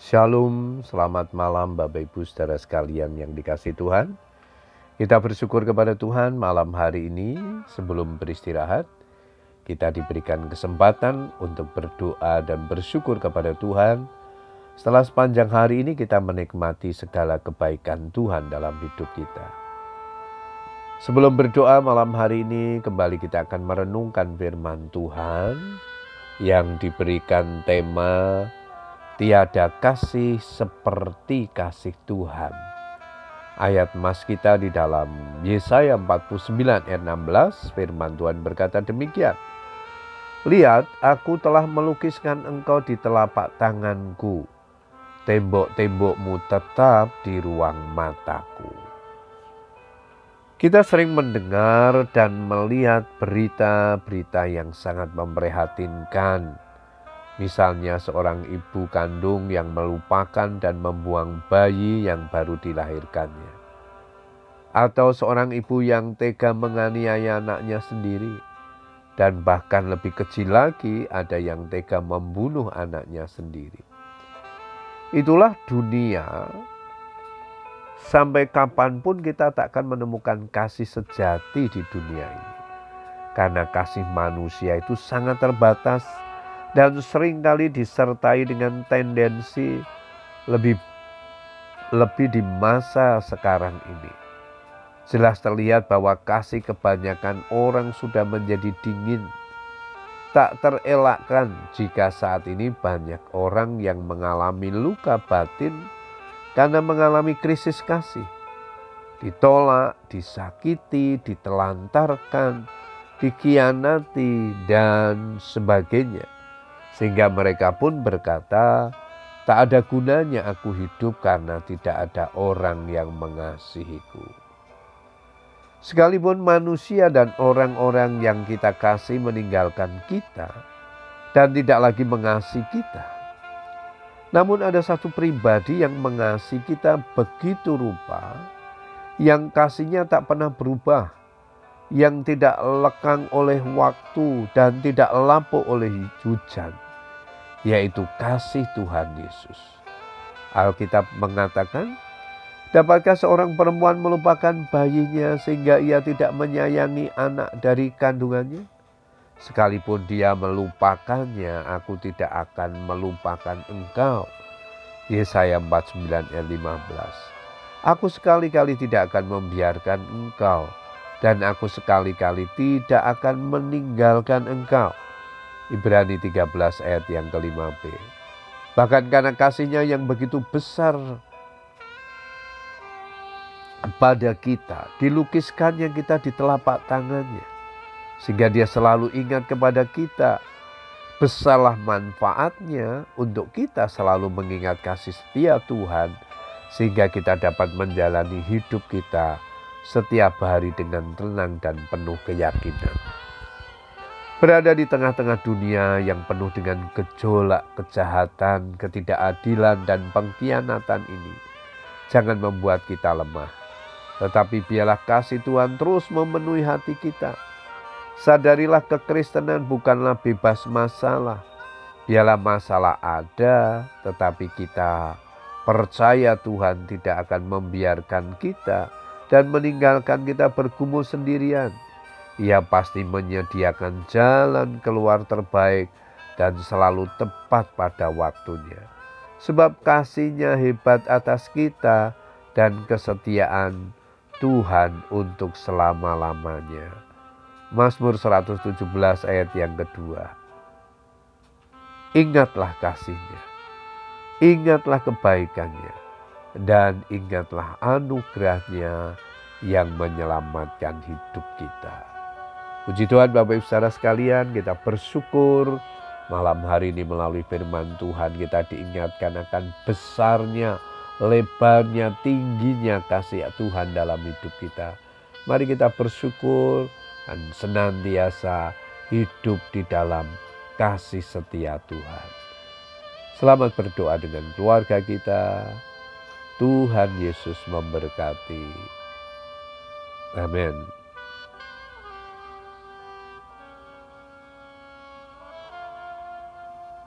Shalom, selamat malam Bapak Ibu saudara sekalian yang dikasih Tuhan. Kita bersyukur kepada Tuhan malam hari ini sebelum beristirahat. Kita diberikan kesempatan untuk berdoa dan bersyukur kepada Tuhan. Setelah sepanjang hari ini kita menikmati segala kebaikan Tuhan dalam hidup kita. Sebelum berdoa malam hari ini kembali kita akan merenungkan firman Tuhan yang diberikan tema Tiada kasih seperti kasih Tuhan. Ayat mas kita di dalam Yesaya 49 ayat 16 firman Tuhan berkata demikian. Lihat aku telah melukiskan engkau di telapak tanganku. Tembok-tembokmu tetap di ruang mataku. Kita sering mendengar dan melihat berita-berita yang sangat memprihatinkan Misalnya seorang ibu kandung yang melupakan dan membuang bayi yang baru dilahirkannya. Atau seorang ibu yang tega menganiaya anaknya sendiri. Dan bahkan lebih kecil lagi ada yang tega membunuh anaknya sendiri. Itulah dunia sampai kapan pun kita tak akan menemukan kasih sejati di dunia ini. Karena kasih manusia itu sangat terbatas dan sering kali disertai dengan tendensi lebih lebih di masa sekarang ini. Jelas terlihat bahwa kasih kebanyakan orang sudah menjadi dingin. Tak terelakkan jika saat ini banyak orang yang mengalami luka batin karena mengalami krisis kasih. Ditolak, disakiti, ditelantarkan, dikhianati, dan sebagainya sehingga mereka pun berkata, tak ada gunanya aku hidup karena tidak ada orang yang mengasihiku. Sekalipun manusia dan orang-orang yang kita kasih meninggalkan kita dan tidak lagi mengasihi kita. Namun ada satu pribadi yang mengasihi kita begitu rupa yang kasihnya tak pernah berubah yang tidak lekang oleh waktu dan tidak lapuk oleh hujan yaitu kasih Tuhan Yesus. Alkitab mengatakan, Dapatkah seorang perempuan melupakan bayinya sehingga ia tidak menyayangi anak dari kandungannya? Sekalipun dia melupakannya, aku tidak akan melupakan engkau. Yesaya 49 ayat 15. Aku sekali-kali tidak akan membiarkan engkau dan aku sekali-kali tidak akan meninggalkan engkau. Ibrani 13 ayat yang kelima B. Bahkan karena kasihnya yang begitu besar pada kita, dilukiskannya kita di telapak tangannya. Sehingga dia selalu ingat kepada kita, besarlah manfaatnya untuk kita selalu mengingat kasih setia Tuhan, sehingga kita dapat menjalani hidup kita setiap hari dengan tenang dan penuh keyakinan. Berada di tengah-tengah dunia yang penuh dengan gejolak, kejahatan, ketidakadilan, dan pengkhianatan ini, jangan membuat kita lemah. Tetapi biarlah kasih Tuhan terus memenuhi hati kita. Sadarilah kekristenan bukanlah bebas masalah. Biarlah masalah ada, tetapi kita percaya Tuhan tidak akan membiarkan kita dan meninggalkan kita bergumul sendirian ia pasti menyediakan jalan keluar terbaik dan selalu tepat pada waktunya. Sebab kasihnya hebat atas kita dan kesetiaan Tuhan untuk selama-lamanya. Mazmur 117 ayat yang kedua. Ingatlah kasihnya, ingatlah kebaikannya, dan ingatlah anugerahnya yang menyelamatkan hidup kita. Puji Tuhan Bapak Ibu Saudara sekalian kita bersyukur malam hari ini melalui firman Tuhan kita diingatkan akan besarnya, lebarnya, tingginya kasih Tuhan dalam hidup kita. Mari kita bersyukur dan senantiasa hidup di dalam kasih setia Tuhan. Selamat berdoa dengan keluarga kita. Tuhan Yesus memberkati. Amin.